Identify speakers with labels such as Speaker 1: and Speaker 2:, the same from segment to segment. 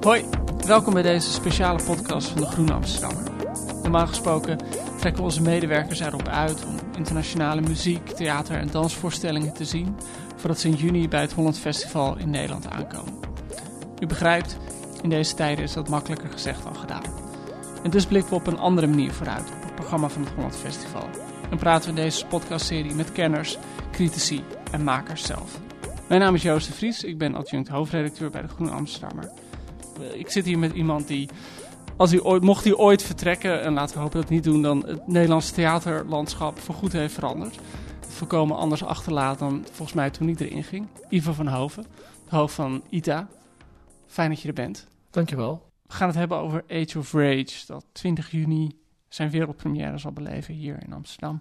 Speaker 1: Hoi, welkom bij deze speciale podcast van de Groene Amsterdammer. Normaal gesproken trekken onze medewerkers erop uit om internationale muziek, theater en dansvoorstellingen te zien, voordat ze in juni bij het Holland Festival in Nederland aankomen. U begrijpt, in deze tijden is dat makkelijker gezegd dan gedaan. En dus blikken we op een andere manier vooruit op het programma van het Holland Festival. En praten we in deze podcastserie met kenners, critici en makers zelf. Mijn naam is Joost de Vries, ik ben adjunct hoofdredacteur bij de Groene Amsterdammer. Eh, Ik zit hier met iemand die, als hij ooit, mocht hij ooit vertrekken, en laten we hopen dat niet doen, dan het Nederlandse theaterlandschap voorgoed heeft veranderd. Het voorkomen anders achterlaat dan volgens mij toen hij erin ging. Ivo van Hoven, hoofd van ITA. Fijn dat je er bent.
Speaker 2: Dankjewel.
Speaker 1: We gaan het hebben over Age of Rage, dat 20 juni zijn wereldpremière zal beleven hier in Amsterdam.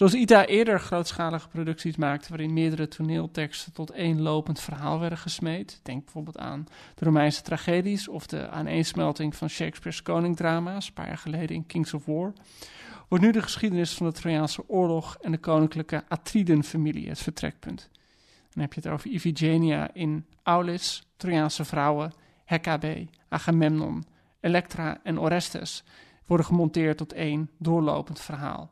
Speaker 1: Zoals ITA eerder grootschalige producties maakte waarin meerdere toneelteksten tot één lopend verhaal werden gesmeed. Denk bijvoorbeeld aan de Romeinse tragedies of de aaneensmelting van Shakespeare's koningdrama's, een paar jaar geleden in Kings of War. Wordt nu de geschiedenis van de Trojaanse oorlog en de koninklijke Atridenfamilie het vertrekpunt. Dan heb je het over Iphigenia in Aulis, Trojaanse vrouwen, Hecate, Agamemnon, Elektra en Orestes worden gemonteerd tot één doorlopend verhaal.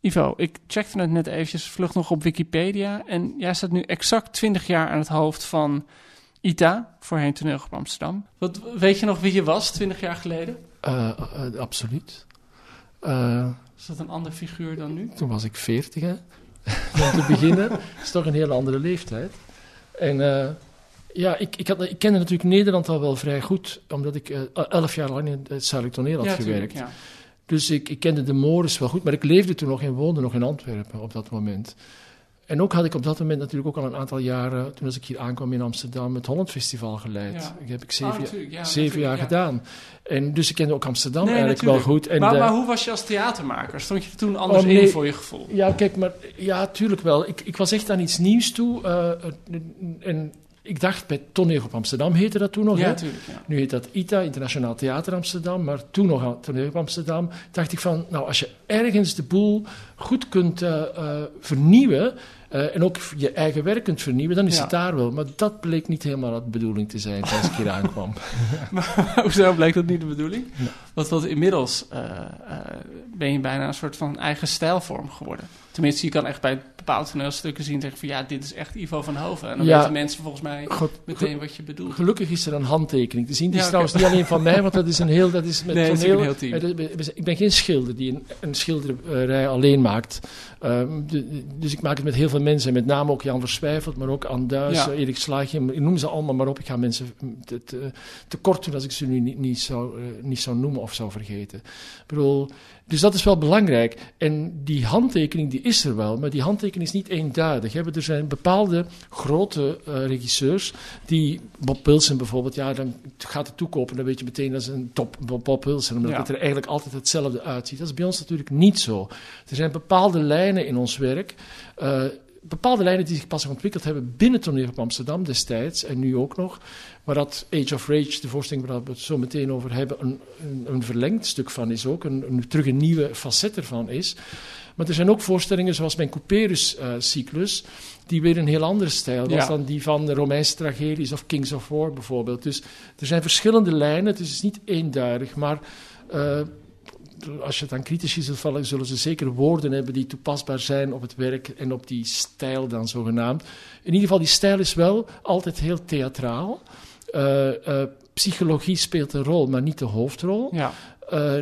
Speaker 1: Ivo, ik checkte het net eventjes vlug nog op Wikipedia en jij staat nu exact 20 jaar aan het hoofd van ITA, voorheen toneelgroep Amsterdam. Wat, weet je nog wie je was 20 jaar geleden?
Speaker 2: Eh, eh, absoluut. Eh,
Speaker 1: Is dat een ander figuur dan nu?
Speaker 2: toen was ik veertig, hè. Om te beginnen. is toch een hele andere leeftijd. En ja, ik, ik, had, ik kende natuurlijk Nederland al wel vrij goed, omdat ik elf jaar lang in het Zuidelijk Toneel had
Speaker 1: ja,
Speaker 2: gewerkt.
Speaker 1: tuurlijk, ja.
Speaker 2: Dus ik, ik kende de Mores wel goed, maar ik leefde toen nog en woonde nog in Antwerpen op dat moment. En ook had ik op dat moment natuurlijk ook al een aantal jaren, toen als ik hier aankwam in Amsterdam, het Holland Festival geleid.
Speaker 1: Ja.
Speaker 2: Dat heb ik
Speaker 1: Oh,
Speaker 2: zeven, jaar-
Speaker 1: natuurlijk, ja,
Speaker 2: zeven jaar
Speaker 1: natuurlijk, ja.
Speaker 2: gedaan. En dus ik kende ook Amsterdam
Speaker 1: Nee,
Speaker 2: eigenlijk
Speaker 1: natuurlijk.
Speaker 2: wel goed. En
Speaker 1: maar,
Speaker 2: de-
Speaker 1: maar hoe was je als theatermaker? Stond je toen anders
Speaker 2: Oh, nee.
Speaker 1: in voor je gevoel?
Speaker 2: Ja, kijk, maar ja, tuurlijk wel. Ik, ik was echt aan iets nieuws toe. eh, en ik dacht bij Toneelgroep Amsterdam heette dat toen nog.
Speaker 1: Ja,
Speaker 2: hè?
Speaker 1: Ja.
Speaker 2: Nu heet dat ITA, Internationaal Theater Amsterdam, maar toen nog aan Toneelgroep Amsterdam. Dacht ik van, nou, als je ergens de boel goed kunt eh, eh, vernieuwen. eh, en ook je eigen werk kunt vernieuwen, dan is
Speaker 1: Ja.
Speaker 2: het daar wel. Maar dat bleek niet helemaal de bedoeling te zijn als ik hier aankwam.
Speaker 1: Hoezo bleek dat niet de bedoeling? Want, want inmiddels ben je bijna een soort van eigen stijlvorm geworden. Tenminste, je kan echt bij bepaalde toneelstukken zien zeggen van ja, dit is echt Ivo van Hoven. En dan
Speaker 2: Ja.
Speaker 1: weten mensen volgens mij
Speaker 2: God,
Speaker 1: meteen wat je bedoelt.
Speaker 2: Gelukkig is er een handtekening te zien. Die
Speaker 1: Ja,
Speaker 2: is trouwens niet alleen van mij, want dat is een heel... Dat is met
Speaker 1: Nee, dat is
Speaker 2: toneel,
Speaker 1: een heel team.
Speaker 2: Eh, Ik ben geen schilder die een, een schilderij alleen maakt. Ehm, de- dus ik maak het met heel veel mensen. Met name ook Jan Verswijfeld, maar ook Anne Duis,
Speaker 1: Ja.
Speaker 2: Erik Slaagje. Ik noem ze allemaal maar op. Ik ga mensen te, te, tekort doen als ik ze nu niet, niet, zou, eh, niet zou noemen of zou vergeten. Ik bedoel, dus dat is wel belangrijk. En die handtekening die is er wel, maar die handtekening is niet eenduidig. Hè. Er zijn bepaalde grote eh, regisseurs die, Bob Wilson bijvoorbeeld, ja, dan gaat het toekopen, dan weet je meteen dat is een top Bob- Bob Wilson, omdat
Speaker 1: Ja.
Speaker 2: het er eigenlijk altijd hetzelfde uitziet. Dat is bij ons natuurlijk niet zo. Er zijn bepaalde lijnen in ons werk. eh, Bepaalde lijnen die zich pas ontwikkeld hebben binnen Toneel op Amsterdam destijds en nu ook nog. Waar dat Age of Rage, de voorstelling waar we het zo meteen over hebben, een, een, een verlengd stuk van is ook. Een, een, terug een nieuwe facet ervan is. Maar er zijn ook voorstellingen zoals mijn Couperus-cyclus, die weer een heel andere stijl was
Speaker 1: Ja.
Speaker 2: dan die van de Romeinse tragedies of Kings of War bijvoorbeeld. Dus er zijn verschillende lijnen, het is niet eenduidig, maar eh, als je het aan critici zult vallen, zullen ze zeker woorden hebben die toepasbaar zijn op het werk en op die stijl dan zogenaamd. In ieder geval, die stijl is wel altijd heel theatraal. Eh, eh, psychologie speelt een rol, maar niet de hoofdrol.
Speaker 1: Ja,
Speaker 2: Eh,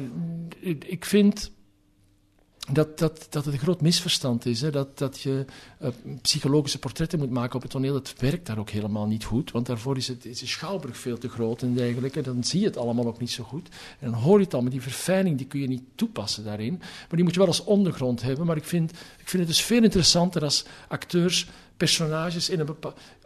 Speaker 2: ik- ik vind dat, dat, dat het een groot misverstand is. Hè? Dat, dat je eh, psychologische portretten moet maken op het toneel. Dat werkt daar ook helemaal niet goed. Want daarvoor is, het, is de schouwburg veel te groot en dergelijke. Dan zie je het allemaal ook niet zo goed. En dan hoor je het al, maar die verfijning die kun je niet toepassen daarin. Maar die moet je wel als ondergrond hebben. Maar ik vind, ik vind het dus veel interessanter als acteurs personages in een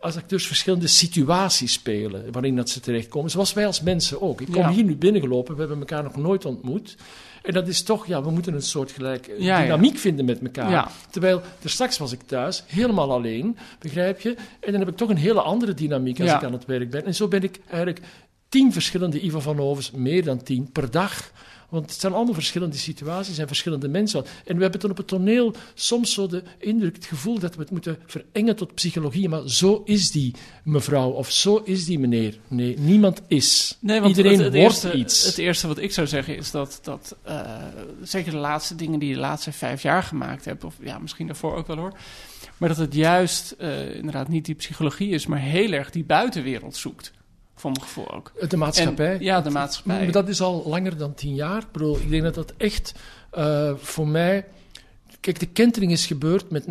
Speaker 2: als acteurs verschillende situaties spelen waarin dat ze terechtkomen. Zoals wij als mensen ook. Ik kom
Speaker 1: Ja.
Speaker 2: hier nu binnengelopen, we hebben elkaar nog nooit ontmoet. En dat is toch, ja, we moeten een soort gelijk eh,
Speaker 1: Ja,
Speaker 2: dynamiek vinden met elkaar.
Speaker 1: Ja.
Speaker 2: Terwijl, er straks was ik thuis, helemaal alleen, begrijp je? En dan heb ik toch een hele andere dynamiek als ik aan het werk ben. En zo ben ik eigenlijk tien verschillende Ivo van Ovens, meer dan tien, per dag. Want het zijn allemaal verschillende situaties en verschillende mensen. En we hebben dan op het toneel soms zo de indruk, het gevoel dat we het moeten verengen tot psychologie. Maar zo is die mevrouw of zo is die meneer. Nee, niemand is.
Speaker 1: Nee, want
Speaker 2: Iedereen
Speaker 1: het, het
Speaker 2: wordt
Speaker 1: eerste,
Speaker 2: iets.
Speaker 1: Het eerste wat ik zou zeggen is dat, dat eh, zeker de laatste dingen die je de laatste vijf jaar gemaakt hebt, of ja, misschien daarvoor ook wel hoor, maar dat het juist eh, inderdaad niet die psychologie is, maar heel erg die buitenwereld zoekt. Voor mijn gevoel ook.
Speaker 2: De maatschappij.
Speaker 1: En- ja, de maatschappij.
Speaker 2: Maar dat is al langer dan tien jaar. Ik, bedoel, ik denk dat dat echt eh, voor mij. Kijk, de kentering is gebeurd met 9-11.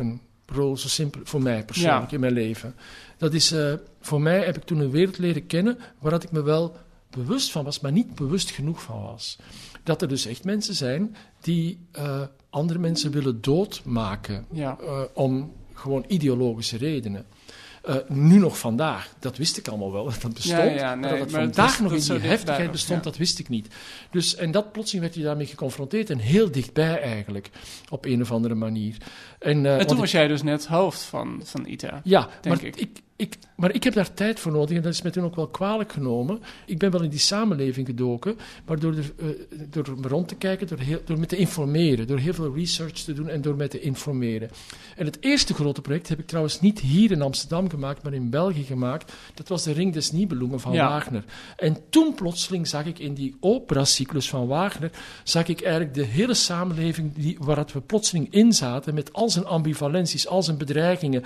Speaker 2: Ik bedoel, zo simpel voor mij persoonlijk
Speaker 1: Ja.
Speaker 2: in mijn leven. Dat is, eh, voor mij heb ik toen een wereld leren kennen waar dat ik me wel bewust van was, maar niet bewust genoeg van was. Dat er dus echt mensen zijn die eh, andere mensen willen doodmaken
Speaker 1: Ja.
Speaker 2: om gewoon ideologische redenen. Eh, nu nog vandaag, dat wist ik allemaal wel, dat dat bestond.
Speaker 1: Ja, ja, nee,
Speaker 2: maar dat het
Speaker 1: maar het
Speaker 2: vandaag nog in die heftigheid bestond,
Speaker 1: ja.
Speaker 2: dat wist ik niet. Dus, en dat plotseling werd je daarmee geconfronteerd en heel dichtbij eigenlijk, op een of andere manier. En, eh,
Speaker 1: En toen was jij dus net hoofd van, van ITA.
Speaker 2: ja,
Speaker 1: denk
Speaker 2: maar
Speaker 1: ik.
Speaker 2: ik. Ik, maar ik heb daar tijd voor nodig en dat is me toen ook wel kwalijk genomen. Ik ben wel in die samenleving gedoken, maar door, er, eh, door me rond te kijken, door, heel, door me te informeren, door heel veel research te doen en door me te informeren. En het eerste grote project heb ik trouwens niet hier in Amsterdam gemaakt, maar in België gemaakt. Dat was de Ring des Nibelungen van
Speaker 1: Ja.
Speaker 2: Wagner. En toen plotseling zag ik in die operacyclus van Wagner, zag ik eigenlijk de hele samenleving die, waar we plotseling in zaten, met al zijn ambivalenties, al zijn bedreigingen,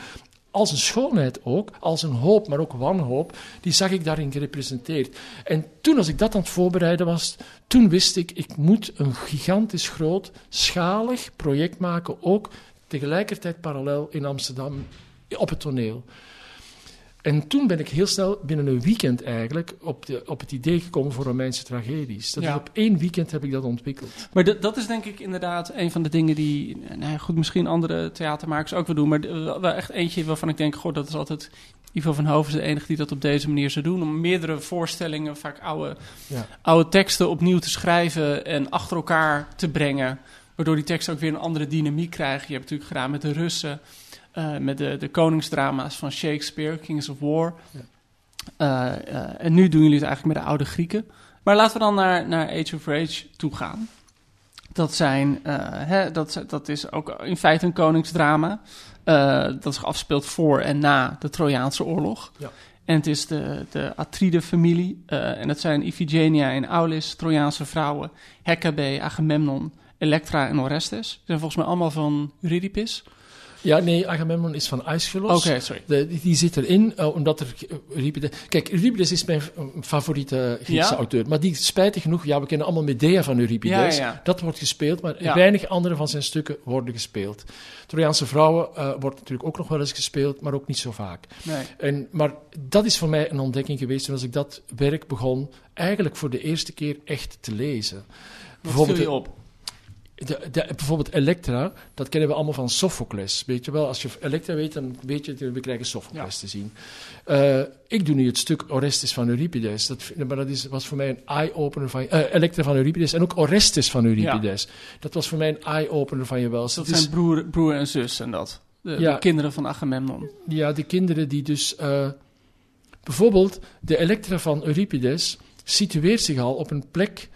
Speaker 2: als een schoonheid ook, als een hoop, maar ook wanhoop, die zag ik daarin gerepresenteerd. En toen, als ik dat aan het voorbereiden was, toen wist ik, ik moet een gigantisch groot, schalig project maken, ook tegelijkertijd parallel in Amsterdam, op het toneel. En toen ben ik heel snel, binnen een weekend eigenlijk, op, de, op het idee gekomen voor Romeinse tragedies. Dat
Speaker 1: Ja.
Speaker 2: op één weekend heb ik dat ontwikkeld.
Speaker 1: Maar dat- dat is denk ik inderdaad een van de dingen die, nou ja, goed, misschien andere theatermakers ook wel doen, maar wel echt eentje waarvan ik denk, goh, dat is altijd Ivo van Hoven is de enige die dat op deze manier zou doen, om meerdere voorstellingen, vaak oude,
Speaker 2: Ja.
Speaker 1: oude teksten opnieuw te schrijven en achter elkaar te brengen, waardoor die teksten ook weer een andere dynamiek krijgen. Je hebt natuurlijk gedaan met de Russen, eh, met de, de koningsdrama's van Shakespeare, Kings of War.
Speaker 2: Ja.
Speaker 1: Eh, eh, en nu doen jullie het eigenlijk met de oude Grieken. Maar laten we dan naar, naar Age of Rage toe gaan. Dat, zijn, hè, dat, dat is ook in feite een koningsdrama. Dat zich afspeelt voor en na de Trojaanse oorlog.
Speaker 2: Ja.
Speaker 1: En het is de, de Atride-familie. en dat zijn Iphigenia en Aulis, Trojaanse vrouwen. Hecate, Agamemnon, Elektra en Orestes. Die zijn volgens mij allemaal van Eurydice.
Speaker 2: Ja, nee, Agamemnon is van Aeschylus.
Speaker 1: Oké, sorry.
Speaker 2: De, die, zit erin, eh, omdat er eh, Euripides... Kijk, Euripides is mijn eh, favoriete Griekse
Speaker 1: Ja?
Speaker 2: auteur. Maar die, spijtig genoeg, ja, we kennen allemaal Medea van Euripides.
Speaker 1: Ja, ja, ja.
Speaker 2: Dat wordt gespeeld, maar weinig andere van zijn stukken worden gespeeld. Trojaanse vrouwen eh, wordt natuurlijk ook nog wel eens gespeeld, maar ook niet zo vaak.
Speaker 1: Nee.
Speaker 2: En, maar dat is voor mij een ontdekking geweest toen als ik dat werk begon, eigenlijk voor de eerste keer echt te lezen.
Speaker 1: Wat viel je op?
Speaker 2: De, de, bijvoorbeeld Elektra, dat kennen we allemaal van Sophocles. Weet je wel, als je Elektra weet, dan weet je, we krijgen Sophocles
Speaker 1: Ja.
Speaker 2: te zien. Eh, ik doe nu het stuk Orestes van Euripides. Dat, maar dat is, was voor mij een eye-opener van... eh Elektra van Euripides en ook Orestes van Euripides. Dat was voor mij een eye-opener van je wel.
Speaker 1: Dat zijn broer, broer en zus en dat. De,
Speaker 2: Ja.
Speaker 1: de kinderen van Agamemnon.
Speaker 2: Ja, de kinderen die dus... eh, bijvoorbeeld, de Elektra van Euripides situeert zich al op een plek...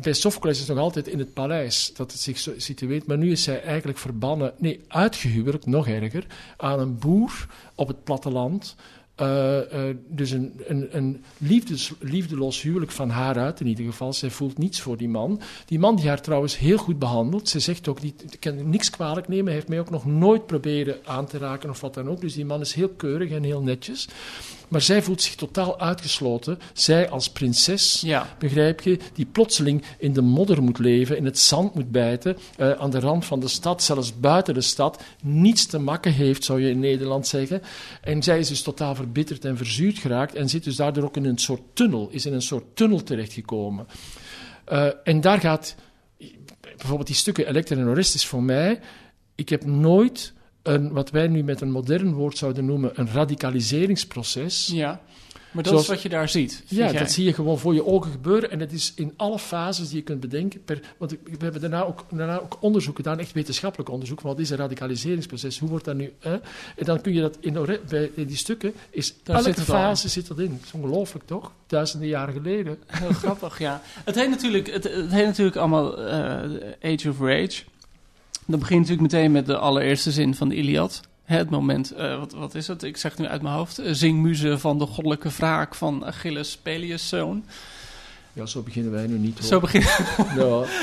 Speaker 2: Bij Sophocles is nog altijd in het paleis dat het zich situeert, maar nu is zij eigenlijk verbannen, nee, uitgehuwelijkd, nog erger, aan een boer op het platteland. Eh, eh, dus een, een, een liefdes, liefdeloos huwelijk van haar uit, in ieder geval. Zij voelt niets voor die man. Die man die haar trouwens heel goed behandelt. Ze zegt ook, niet, ik kan niks kwalijk nemen. Hij heeft mij ook nog nooit proberen aan te raken of wat dan ook. Dus die man is heel keurig en heel netjes. Maar zij voelt zich totaal uitgesloten. Zij als prinses,
Speaker 1: Ja.
Speaker 2: begrijp je, die plotseling in de modder moet leven, in het zand moet bijten, eh, aan de rand van de stad, zelfs buiten de stad, niets te makken heeft, zou je in Nederland zeggen. En zij is dus totaal verbitterd en verzuurd geraakt en zit dus daardoor ook in een soort tunnel, is in een soort tunnel terechtgekomen. Eh, en daar gaat, bijvoorbeeld die stukken Elektra en Orestes voor mij, ik heb nooit een, wat wij nu met een modern woord zouden noemen, een radicaliseringsproces
Speaker 1: ja. Maar dat
Speaker 2: Zoals-
Speaker 1: is wat je daar ziet.
Speaker 2: Ja,
Speaker 1: jij?
Speaker 2: dat zie je gewoon voor je ogen gebeuren. En het is in alle fases die je kunt bedenken. Per, want we hebben daarna ook, daarna ook onderzoek gedaan, echt wetenschappelijk onderzoek. Wat is een radicaliseringsproces? Hoe wordt dat nu? Hè? En dan kun je dat in, bij die stukken, is
Speaker 1: Daar
Speaker 2: elke
Speaker 1: zit al
Speaker 2: fase zit dat in. Dat is ongelooflijk, toch? Duizenden jaren geleden.
Speaker 1: Heel grappig, ja. Het heet natuurlijk, het, het heet natuurlijk allemaal eh, Age of Rage. Dat begint natuurlijk meteen met de allereerste zin van de Iliad. Het moment, eh, wat, wat is het? Ik zeg het nu uit mijn hoofd. Eh, Zing muze van de goddelijke wraak van Achilles, Peleus' zoon.
Speaker 2: Ja, zo beginnen wij nu niet. Hoor.
Speaker 1: Zo begint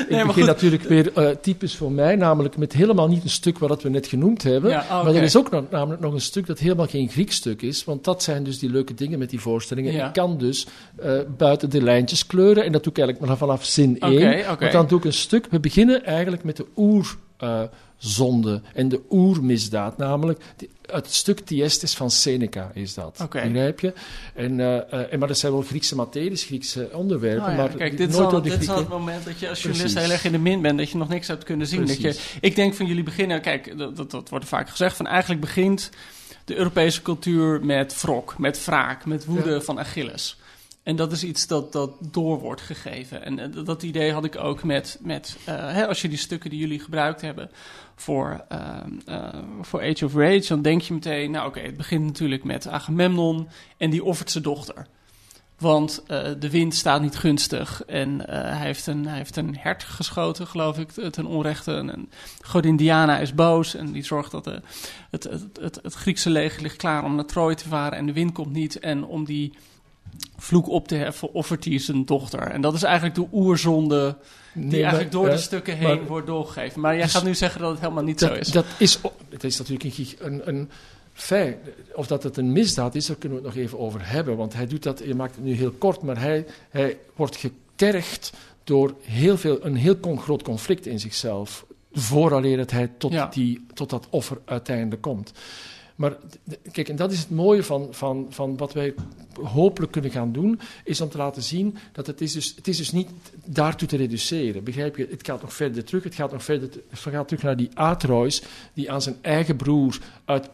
Speaker 2: Ja, ik begin natuurlijk weer eh, typisch voor mij, namelijk met helemaal niet een stuk wat we net genoemd hebben.
Speaker 1: Ja, ah,
Speaker 2: Maar er is ook nog, namelijk nog een stuk dat helemaal geen Grieks stuk is, want dat zijn dus die leuke dingen met die voorstellingen.
Speaker 1: Ja.
Speaker 2: Ik kan dus buiten de lijntjes kleuren en dat doe ik eigenlijk maar vanaf zin
Speaker 1: Oké,
Speaker 2: 1.
Speaker 1: oké.
Speaker 2: Want dan doe ik een stuk, we beginnen eigenlijk met de oerzonde en de oermisdaad, namelijk die- het stuk Tiestes van Seneca is dat.
Speaker 1: Oké.
Speaker 2: Begrijp je? En, eh, eh, en, maar dat zijn wel Griekse materies, Griekse onderwerpen,
Speaker 1: Oh ja,
Speaker 2: maar
Speaker 1: kijk, dit dit is al het moment dat je als journalist heel erg in de min bent, dat je nog niks hebt kunnen zien. Dat je, ik denk van jullie beginnen, kijk, dat, dat, dat wordt vaak gezegd, van eigenlijk begint de Europese cultuur met wrok, met wraak, met woede
Speaker 2: Ja.
Speaker 1: van Achilles. En dat is iets dat, dat door wordt gegeven. En eh, dat idee had ik ook met, met eh, hè, als je die stukken die jullie gebruikt hebben voor, eh, voor Age of Rage, dan denk je meteen, nou oké, het begint natuurlijk met Agamemnon en die offert zijn dochter. Want de wind staat niet gunstig en hij, heeft een, hij heeft een hert geschoten, geloof ik, ten onrechte. En, en godin Diana is boos en die zorgt dat de, het, het, het, het Griekse leger ligt klaar om naar Troje te varen en de wind komt niet. En om die vloek op te heffen offert hij zijn dochter. En dat is eigenlijk de oerzonde die
Speaker 2: Nee,
Speaker 1: eigenlijk door de
Speaker 2: eh,
Speaker 1: stukken heen
Speaker 2: maar-
Speaker 1: wordt doorgegeven. Maar jij
Speaker 2: Dus-
Speaker 1: gaat nu zeggen dat het helemaal niet zo is.
Speaker 2: dat is, het is natuurlijk een, een, feit. Of dat het een misdaad is, daar kunnen we het nog even over hebben. Want hij doet dat, je maakt het nu heel kort, maar hij, hij wordt getergd door heel veel, een heel groot conflict in zichzelf. Vooraleer dat hij tot,
Speaker 1: Ja.
Speaker 2: die, tot dat offer uiteindelijk komt. Maar kijk, en dat is het mooie van, van, van wat wij hopelijk kunnen gaan doen, is om te laten zien dat het is dus, het is dus niet daartoe te reduceren. Begrijp je? Het gaat nog verder terug. Het gaat nog verder het gaat terug naar die Atreus, die aan zijn eigen broer uit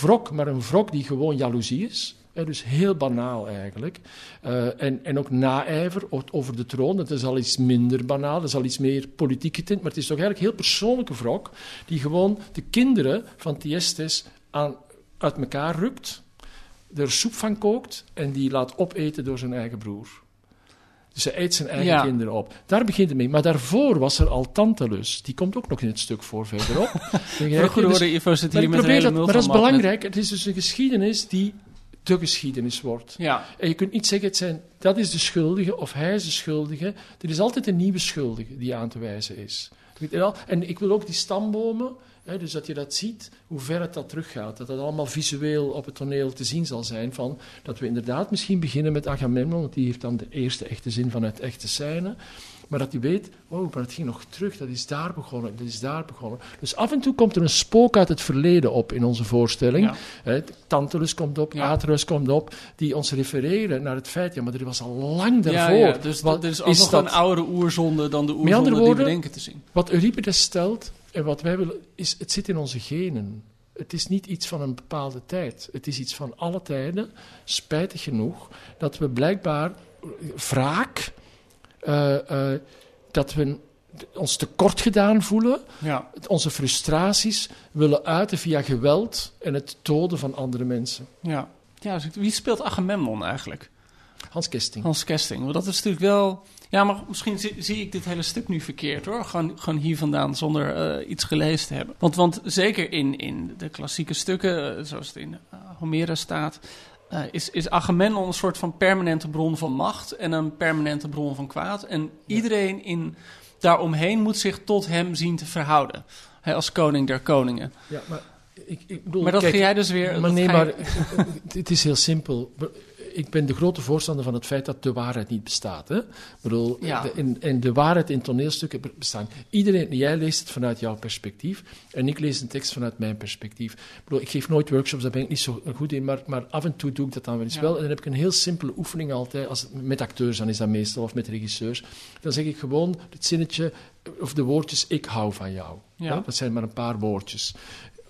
Speaker 2: wrok, maar een wrok die gewoon jaloezie is. Hè, dus heel banaal eigenlijk. Eh, en, en ook naijver over de troon. Dat is al iets minder banaal, dat is al iets meer politiek getint. Maar het is toch eigenlijk heel persoonlijke wrok. Die gewoon de kinderen van Tiestes aan, uit elkaar rukt. Er soep van kookt en die laat opeten door zijn eigen broer. Dus hij eet zijn eigen
Speaker 1: Ja.
Speaker 2: kinderen op. Daar begint het mee. Maar daarvoor was er al Tantalus. Die komt ook nog in het stuk voor verderop.
Speaker 1: Goede
Speaker 2: Dus-
Speaker 1: Ivo zit
Speaker 2: maar
Speaker 1: hier met een hele
Speaker 2: dat, maar dat is belangrijk. Het is dus een geschiedenis die de geschiedenis wordt.
Speaker 1: Ja,
Speaker 2: En je kunt niet zeggen, het zijn, dat is de schuldige of hij is de schuldige. Er is altijd een nieuwe schuldige die aan te wijzen is. En ik wil ook die stambomen, dus dat je dat ziet, hoe ver het dat teruggaat. Dat dat allemaal visueel op het toneel te zien zal zijn. Van, dat we inderdaad misschien beginnen met Agamemnon, want die heeft dan de eerste echte zin van het echte scène. Maar dat hij weet, oh, maar het ging nog terug, dat is daar begonnen, dat is daar begonnen. Dus af en toe komt er een spook uit het verleden op in onze voorstelling.
Speaker 1: ja.
Speaker 2: Hè, Tantalus komt op,
Speaker 1: Ja.
Speaker 2: Atreus komt op, die ons refereren naar het feit, ja, maar er was al lang
Speaker 1: Ja,
Speaker 2: daarvoor.
Speaker 1: ja, dus
Speaker 2: Wat
Speaker 1: er is
Speaker 2: is
Speaker 1: nog
Speaker 2: dat?
Speaker 1: een oudere oerzonde dan de oerzonde die we denken te zien.
Speaker 2: Wat Euripides stelt en wat wij willen, is het zit in onze genen. Het is niet iets van een bepaalde tijd. Het is iets van alle tijden, spijtig genoeg, dat we blijkbaar wraak, eh, eh, dat we ons tekort gedaan voelen,
Speaker 1: Ja.
Speaker 2: onze frustraties willen uiten via geweld en het doden van andere mensen.
Speaker 1: Ja. ja dus wie speelt Agamemnon eigenlijk?
Speaker 2: Hans Kesting.
Speaker 1: Hans Kesting. Want dat is natuurlijk wel... Ja, maar misschien zie, zie ik dit hele stuk nu verkeerd hoor. Gewoon, gewoon hier vandaan zonder eh, iets gelezen te hebben. Want, want zeker in, in de klassieke stukken, zoals het in Homerus staat... eh, is, is Agamemnon een soort van permanente bron van macht en een permanente bron van kwaad. En iedereen in, daaromheen moet zich tot hem zien te verhouden. Als koning der koningen.
Speaker 2: Ja, maar ik, ik bedoel,
Speaker 1: Maar dat
Speaker 2: kijk,
Speaker 1: ga jij dus weer...
Speaker 2: Maar nee, maar
Speaker 1: je-
Speaker 2: het is heel simpel. Ik ben de grote voorstander van het feit dat de waarheid niet bestaat. Hè? Ik bedoel,
Speaker 1: Ja.
Speaker 2: de, en, en de waarheid in toneelstukken bestaan. Iedereen, jij leest het vanuit jouw perspectief en ik lees een tekst vanuit mijn perspectief. Ik, bedoel, ik geef nooit workshops, daar ben ik niet zo goed in, maar, maar af en toe doe ik dat dan wel eens
Speaker 1: Ja.
Speaker 2: wel. En dan heb ik een heel simpele oefening altijd, als, het- met acteurs dan is dat meestal, of met regisseurs. Dan zeg ik gewoon het zinnetje, of de woordjes, ik hou van jou.
Speaker 1: Ja.
Speaker 2: Dat zijn maar een paar woordjes.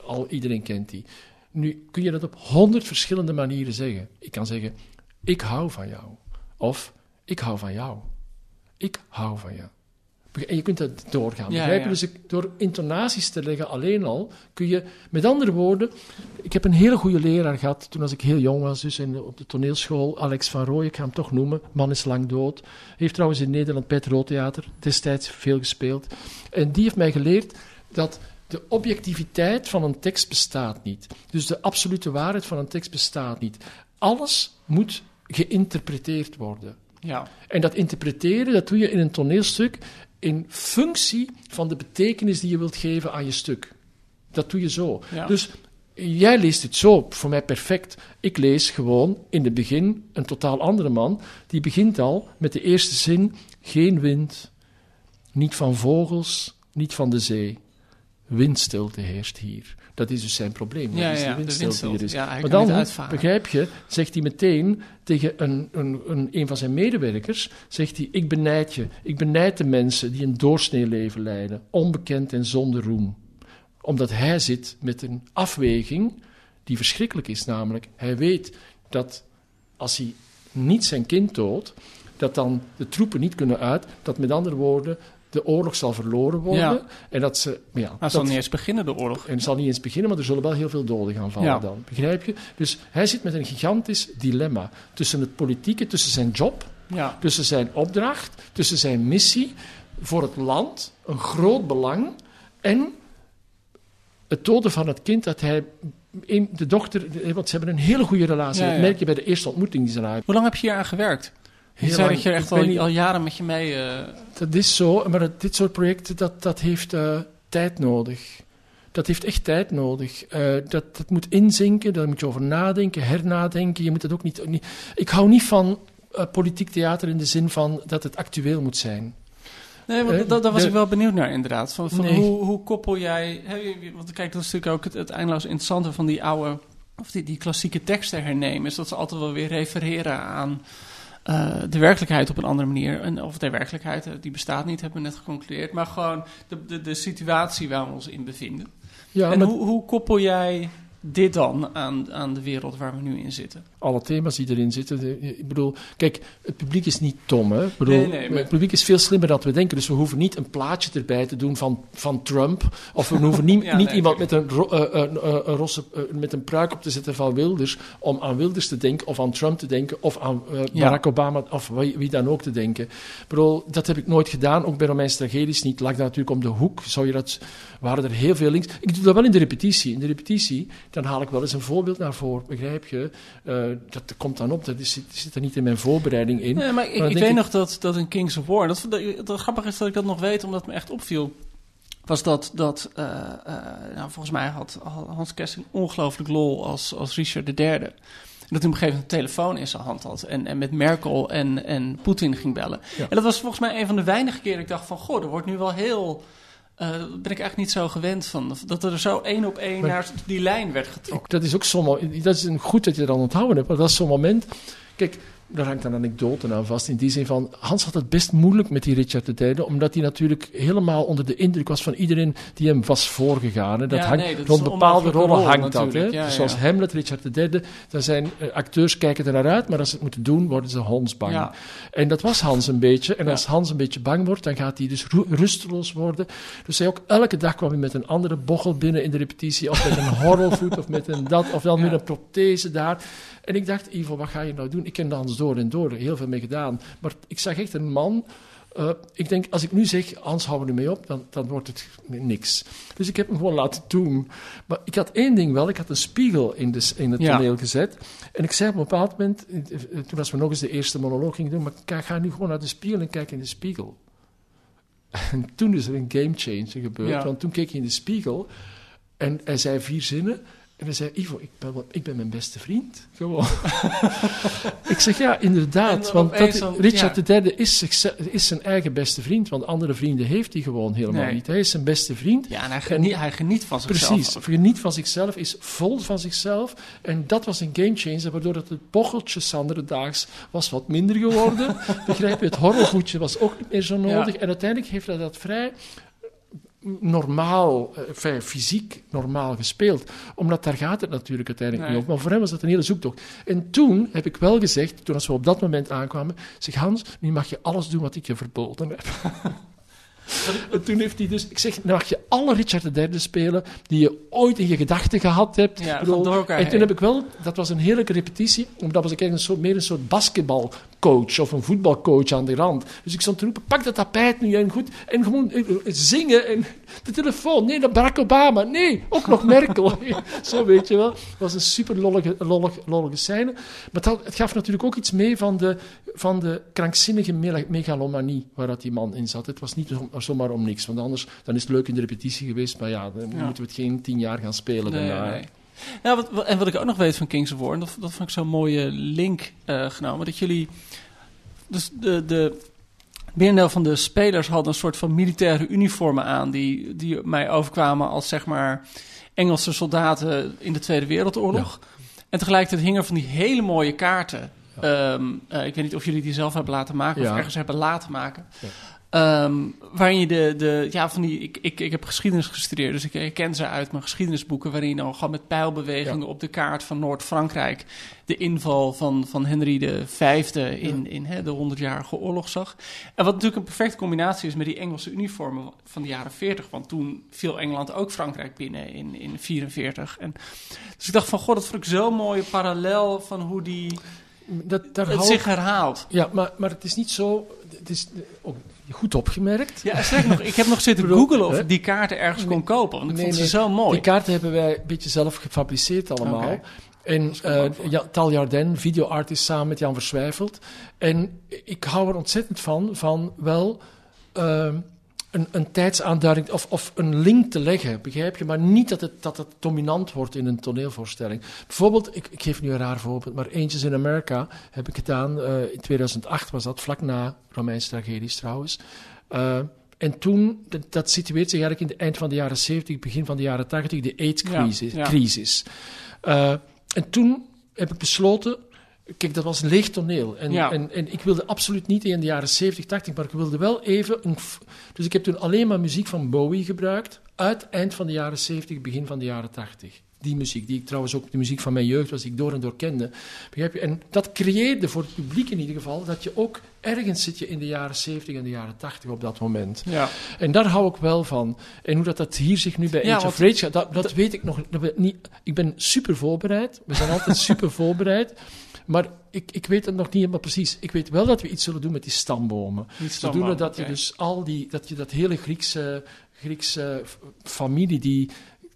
Speaker 2: Al, iedereen kent die. Nu kun je dat op honderd verschillende manieren zeggen. Ik kan zeggen, ik hou van jou. Of ik hou van jou. Ik hou van jou. En je kunt dat doorgaan.
Speaker 1: Ja, ja.
Speaker 2: Dus door intonaties te leggen alleen al kun je, met andere woorden, ik heb een hele goede leraar gehad toen als ik heel jong was, dus in, op de toneelschool, Alex van Rooij, ik ga hem toch noemen, man is lang dood. Heeft trouwens in Nederland bij het Roodtheater destijds veel gespeeld. En die heeft mij geleerd dat de objectiviteit van een tekst bestaat niet. Dus de absolute waarheid van een tekst bestaat niet. Alles moet geïnterpreteerd worden.
Speaker 1: Ja,
Speaker 2: En dat interpreteren, dat doe je in een toneelstuk in functie van de betekenis die je wilt geven aan je stuk. Dat doe je zo.
Speaker 1: ja.
Speaker 2: Dus jij leest het zo, voor mij perfect. Ik lees gewoon in het begin een totaal andere man. Die begint al met de eerste zin: geen wind, niet van vogels, niet van de zee. Windstilte heerst hier. Dat is dus zijn probleem.
Speaker 1: ja,
Speaker 2: dat is
Speaker 1: ja,
Speaker 2: de
Speaker 1: de
Speaker 2: windstilte die
Speaker 1: windstilte.
Speaker 2: is.
Speaker 1: Ja, hij
Speaker 2: Maar dan, begrijp je, zegt hij meteen tegen een, een, een, een van zijn medewerkers, zegt hij, ik benijd je, ik benijd de mensen die een doorsnee leven leiden, onbekend en zonder roem. Omdat hij zit met een afweging die verschrikkelijk is, namelijk, hij weet dat als hij niet zijn kind doodt, dat dan de troepen niet kunnen uit, dat met andere woorden de oorlog zal verloren worden.
Speaker 1: Ja.
Speaker 2: En dat ze, ja,
Speaker 1: Maar het
Speaker 2: dat-
Speaker 1: zal niet eens beginnen, de oorlog.
Speaker 2: en het zal niet eens beginnen, maar er zullen wel heel veel doden gaan vallen
Speaker 1: Ja.
Speaker 2: dan. Begrijp je? Dus hij zit met een gigantisch dilemma tussen het politieke, tussen zijn job,
Speaker 1: Ja,
Speaker 2: tussen zijn opdracht, tussen zijn missie voor het land, een groot belang, en het doden van het kind dat hij. een- De dochter, want ze hebben een hele goede relatie.
Speaker 1: Ja,
Speaker 2: Dat merk je bij de eerste ontmoeting die ze daar
Speaker 1: Hoe lang heb je hier aan gewerkt?
Speaker 2: Heel
Speaker 1: zei dat je echt al,
Speaker 2: niet-
Speaker 1: al jaren met je mee... eh,
Speaker 2: Dat is zo, maar dat- dit soort projecten, dat, dat heeft eh, tijd nodig. Dat heeft echt tijd nodig. Eh, dat, dat moet inzinken, daar moet je over nadenken, hernadenken. Je moet het ook niet, niet... Ik hou niet van politiek theater in de zin van dat het actueel moet zijn.
Speaker 1: Nee, want dat, daar was ik wel benieuwd naar inderdaad. Van, van
Speaker 2: Nee.
Speaker 1: hoe, hoe koppel jij... Hè, want kijk, dat is natuurlijk ook het, het eindeloos interessante van die oude... Of die, die klassieke teksten hernemen. Is dat ze altijd wel weer refereren aan eh, de werkelijkheid op een andere manier. En, of de werkelijkheid, eh, die bestaat niet, hebben we net geconcludeerd. Maar gewoon de, de, de situatie waar we ons in bevinden.
Speaker 2: Ja,
Speaker 1: en
Speaker 2: maar
Speaker 1: hoe, hoe koppel jij dit dan aan, aan de wereld waar we nu in zitten?
Speaker 2: alle thema's die erin zitten. de- ik bedoel, kijk, het publiek is niet dom. Hè? Ik bedoel,
Speaker 1: Nee, nee, maar-
Speaker 2: Het publiek is veel slimmer dan we denken. Dus we hoeven niet een plaatje erbij te doen van, van Trump. Of we hoeven niet,
Speaker 1: Ja,
Speaker 2: niet
Speaker 1: nee,
Speaker 2: iemand met een, ro- eh, eh, rosse, eh, met een pruik op te zetten van Wilders. Om aan Wilders te denken, of aan Trump te denken, of aan eh,
Speaker 1: Ja.
Speaker 2: Barack Obama, of wie, wie dan ook te denken. Ik bedoel, dat heb ik nooit gedaan. Ook bij Romeins tragedies niet. Lag dat natuurlijk om de hoek. Zou je dat, waren er heel veel links. Ik doe dat wel in de repetitie. In de repetitie, dan haal ik wel eens een voorbeeld naar voren. Begrijp je? Eh, dat komt dan op. Dat is, zit, zit er niet in mijn voorbereiding in.
Speaker 1: Nee, maar ik, weet
Speaker 2: ik-
Speaker 1: nog dat, dat in Kings of War... Dat, dat, dat grappig is dat ik dat nog weet, omdat het me echt opviel... was dat, dat eh, eh, nou, volgens mij had Hans Kessing ongelooflijk lol als, als Richard III. En dat hij op een gegeven moment een telefoon in zijn hand had... en, en met Merkel en, en Poetin ging bellen.
Speaker 2: Ja.
Speaker 1: En dat was volgens mij een van de weinige keren dat ik dacht van... goh, er wordt nu wel heel... dat ben ik eigenlijk niet zo gewend van. Dat er zo één op één
Speaker 2: Maar-
Speaker 1: naar die lijn werd getrokken.
Speaker 2: Dat is ook zo'n mo- dat is een, goed dat je dat aan onthouden hebt, maar dat is zo'n moment. Kijk, daar hangt een anekdote aan vast. In die zin van, Hans had het best moeilijk met die Richard III, omdat hij natuurlijk helemaal onder de indruk was van iedereen die hem was voorgegaan. hè. Dat
Speaker 1: Ja,
Speaker 2: hangt,
Speaker 1: nee, dat is
Speaker 2: rond bepaalde rollen
Speaker 1: rol
Speaker 2: hangt dat. Hè.
Speaker 1: Ja,
Speaker 2: Dus
Speaker 1: ja.
Speaker 2: Zoals Hamlet, Richard III, dan zijn eh, acteurs kijken er naar uit, maar als ze het moeten doen, worden ze hondsbang. En dat was Hans een beetje. En als Hans een beetje bang wordt, dan gaat hij dus ru- rusteloos worden. Dus hij ook elke dag kwam hij met een andere bochel binnen in de repetitie. Of met een horrelvoet, of met een dat, of dan met een prothese daar. En ik dacht, Ivo, wat ga je nou doen? Ik ken Hans door en door, heel veel mee gedaan. Maar ik zag echt een man... eh, ik denk, als ik nu zeg, Hans, hou er nu mee op, dan, dan wordt het niks. Dus ik heb hem gewoon laten doen. Maar ik had één ding wel, ik had een spiegel in, de, in het
Speaker 1: Ja.
Speaker 2: toneel gezet. En ik zei op een bepaald moment, eh, eh, toen als we nog eens de eerste monoloog gingen doen, maar ik ga nu gewoon naar de spiegel en kijk in de spiegel. En toen is er een game changer gebeurd,
Speaker 1: Ja.
Speaker 2: want toen keek hij in de spiegel en hij zei vier zinnen. En hij zei, Ivo, ik ben, ik ben mijn beste vriend. Gewoon. ik zeg, ja, inderdaad. Want dat, Richard III is, is zijn eigen beste vriend. Want andere vrienden heeft hij gewoon helemaal
Speaker 1: Nee.
Speaker 2: niet. Hij is zijn beste vriend.
Speaker 1: Ja, en hij geniet, hij geniet van zichzelf.
Speaker 2: Precies, geniet van zichzelf, is vol van zichzelf. En dat was een gamechanger, waardoor dat het bocheltje Sanderdaags was wat minder geworden. Begrijp je, het horrelvoetje was ook niet meer zo nodig. En uiteindelijk heeft hij dat vrij normaal, eh, enfin, fysiek normaal gespeeld. Omdat daar gaat het natuurlijk uiteindelijk
Speaker 1: Nee.
Speaker 2: niet om. Maar voor hem was dat een hele zoektocht. En toen heb ik wel gezegd, toen als we op dat moment aankwamen, zeg Hans, nu mag je alles doen wat ik je verboden heb. en toen heeft hij dus, ik zeg, nu mag je alle Richard III spelen die je ooit in je gedachten gehad hebt.
Speaker 1: Ja,
Speaker 2: bedoel,
Speaker 1: van door elkaar
Speaker 2: en toen
Speaker 1: heen.
Speaker 2: heb ik wel, dat was een heerlijke repetitie, omdat was ik eigenlijk een soort, meer een soort basketbalcoach of een voetbalcoach aan de rand. Dus ik stond te roepen, pak dat tapijt nu en goed, en gewoon eh, eh, zingen en de telefoon, nee, dat Barack Obama, nee, ook nog Merkel. Zo weet je wel. Het was een super lollige, lollige, lollige scène. Maar het, het gaf natuurlijk ook iets mee van de, van de krankzinnige megalomanie waar dat die man in zat. Het was niet zo- zomaar om niks, want anders dan is het leuk in de repetitie geweest, maar ja, dan
Speaker 1: Ja.
Speaker 2: moeten we het geen tien jaar gaan spelen
Speaker 1: Nee,
Speaker 2: daarna.
Speaker 1: nee. Nou, wat, wat- en wat ik ook nog weet van Kings of War, en dat, dat vond ik zo'n mooie link eh, genomen, dat jullie, dus de, de merendeel van de spelers hadden een soort van militaire uniformen aan, die, die mij overkwamen als zeg maar Engelse soldaten in de Tweede Wereldoorlog. En tegelijkertijd hingen van die hele mooie kaarten. Ehm, eh, ik weet niet of jullie die zelf hebben laten maken of
Speaker 2: Ja.
Speaker 1: ergens hebben laten maken. Ehm, waarin je de, de ja, van die, ik, ik, ik heb geschiedenis gestudeerd, dus ik herken ze uit mijn geschiedenisboeken, waarin je dan gewoon met pijlbewegingen op de kaart van Noord-Frankrijk de inval van, van Henry V in, in hè, de 100-jarige oorlog zag. En wat natuurlijk een perfecte combinatie is met die Engelse uniformen van de jaren 40, want toen viel Engeland ook Frankrijk binnen in, in 44. En, dus ik dacht van, god, dat vond ik zo'n mooie parallel van hoe die
Speaker 2: Dat, daar
Speaker 1: het zich herhaalt.
Speaker 2: Ja, maar, maar het is niet zo. Het is ook goed opgemerkt.
Speaker 1: Ja, sterker nog, ik heb nog zitten googlen of ik die kaarten ergens kon kopen. Want ik
Speaker 2: Nee,
Speaker 1: vond ze
Speaker 2: nee.
Speaker 1: zo mooi.
Speaker 2: Die kaarten hebben wij een beetje zelf gefabriceerd allemaal. En ja, Tal Jardin, videoartist samen met Jan Verswijfeld. En ik hou er ontzettend van, van wel ehm, een, een tijdsaanduiding of, of een link te leggen, begrijp je? Maar niet dat het, dat het dominant wordt in een toneelvoorstelling. Bijvoorbeeld, ik, ik geef nu een raar voorbeeld, maar Angels in America heb ik gedaan. eh, in 2008 was dat, vlak na Romeinse tragedies trouwens. Eh, en toen, dat, dat situeert zich eigenlijk in het eind van de jaren 70, begin van de jaren 80, de AIDS-crisis.
Speaker 1: Ja, ja.
Speaker 2: crisis. Eh, en toen heb ik besloten. Kijk, dat was een leeg toneel. En,
Speaker 1: Ja.
Speaker 2: en, en ik wilde absoluut niet in de jaren 70, 80, maar ik wilde wel even. Een, dus ik heb toen alleen maar muziek van Bowie gebruikt. Uit eind van de jaren 70, begin van de jaren 80. Die muziek, die ik trouwens ook de muziek van mijn jeugd was, die ik door en door kende. Begrijp je? En dat creëerde voor het publiek in ieder geval dat je ook ergens zit je in de jaren 70 en de jaren 80 op dat moment.
Speaker 1: Ja.
Speaker 2: En daar hou ik wel van. En hoe dat, dat hier zich nu bij
Speaker 1: Ja,
Speaker 2: Age of
Speaker 1: want-
Speaker 2: Rage gaat, dat, dat weet ik nog dat niet. Ik ben super voorbereid. We zijn altijd super voorbereid. Maar ik, ik weet het nog niet helemaal precies. Ik weet wel dat we iets zullen doen met die stambomen. Zodoende
Speaker 1: stamboom,
Speaker 2: dat je dus al die, dat je dat hele Griekse, Griekse familie die,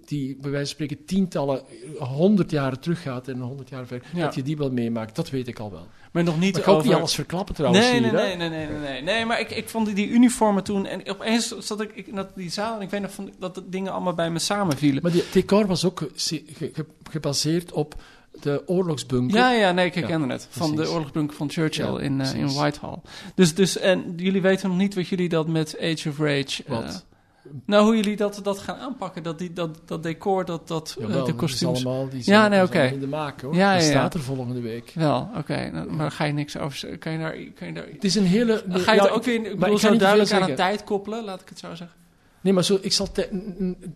Speaker 2: die bij wijze van spreken tientallen, honderd jaren teruggaat en honderd jaar verder,
Speaker 1: Ja.
Speaker 2: dat je die wel meemaakt. Dat weet ik al wel.
Speaker 1: Maar nog niet
Speaker 2: Maar ik ga ook niet alles verklappen trouwens
Speaker 1: Nee,
Speaker 2: hier, hè.
Speaker 1: nee, nee, nee, nee, nee. Nee, maar ik, ik vond die, die uniformen toen... En opeens zat ik, ik in dat, die zaal en ik weet nog van, dat de dingen allemaal bij me samenvielen.
Speaker 2: Maar die decor was ook ge- gebaseerd op de oorlogsbunker.
Speaker 1: Ja, ja, nee, ik herkende het. Van
Speaker 2: precies.
Speaker 1: de oorlogsbunker van Churchill
Speaker 2: Ja,
Speaker 1: in, eh, in. Whitehall. Dus, dus, en jullie weten nog niet wat jullie dat met Age of Rage... eh,
Speaker 2: Wat?
Speaker 1: nou, hoe jullie dat, dat gaan aanpakken. Dat, die, dat, dat decor, dat, dat eh, de kostuums...
Speaker 2: allemaal, die
Speaker 1: Ja,
Speaker 2: zijn,
Speaker 1: nee, oké.
Speaker 2: allemaal in de maak hoor.
Speaker 1: Ja,
Speaker 2: dat
Speaker 1: ja, ja.
Speaker 2: staat er volgende week.
Speaker 1: Wel, oké. nou, maar daar ga je niks over. Kan je daar... Kan je daar
Speaker 2: Het is een hele...
Speaker 1: Ga je
Speaker 2: ja,
Speaker 1: het ook weer, ik bedoel,
Speaker 2: ik
Speaker 1: zo duidelijk aan een tijd koppelen, laat ik het zo zeggen.
Speaker 2: Nee, maar zo, ik zal...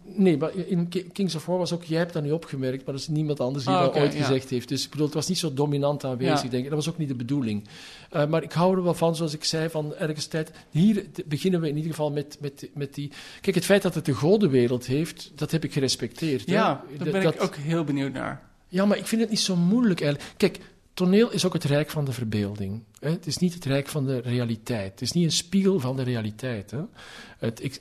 Speaker 2: nee, maar in Ki- Kings of War was ook... Jij hebt dat nu opgemerkt, maar dat is niemand anders die
Speaker 1: Ah,
Speaker 2: dat ooit
Speaker 1: ja.
Speaker 2: gezegd heeft. Dus ik bedoel, het was niet zo dominant aanwezig,
Speaker 1: Ja.
Speaker 2: denk ik. Dat was ook niet de bedoeling. Eh, maar ik hou er wel van, zoals ik zei, van ergens tijd... Hier beginnen we in ieder geval met, met, met die... Kijk, het feit dat het de godenwereld heeft, dat heb ik gerespecteerd. hè.
Speaker 1: Ja, daar ben
Speaker 2: dat-
Speaker 1: ik ook heel benieuwd naar.
Speaker 2: Ja, maar ik vind het niet zo moeilijk eigenlijk. Kijk, toneel is ook het rijk van de verbeelding. Hè? Het is niet het rijk van de realiteit. Het is niet een spiegel van de realiteit. Hè? Het, ik,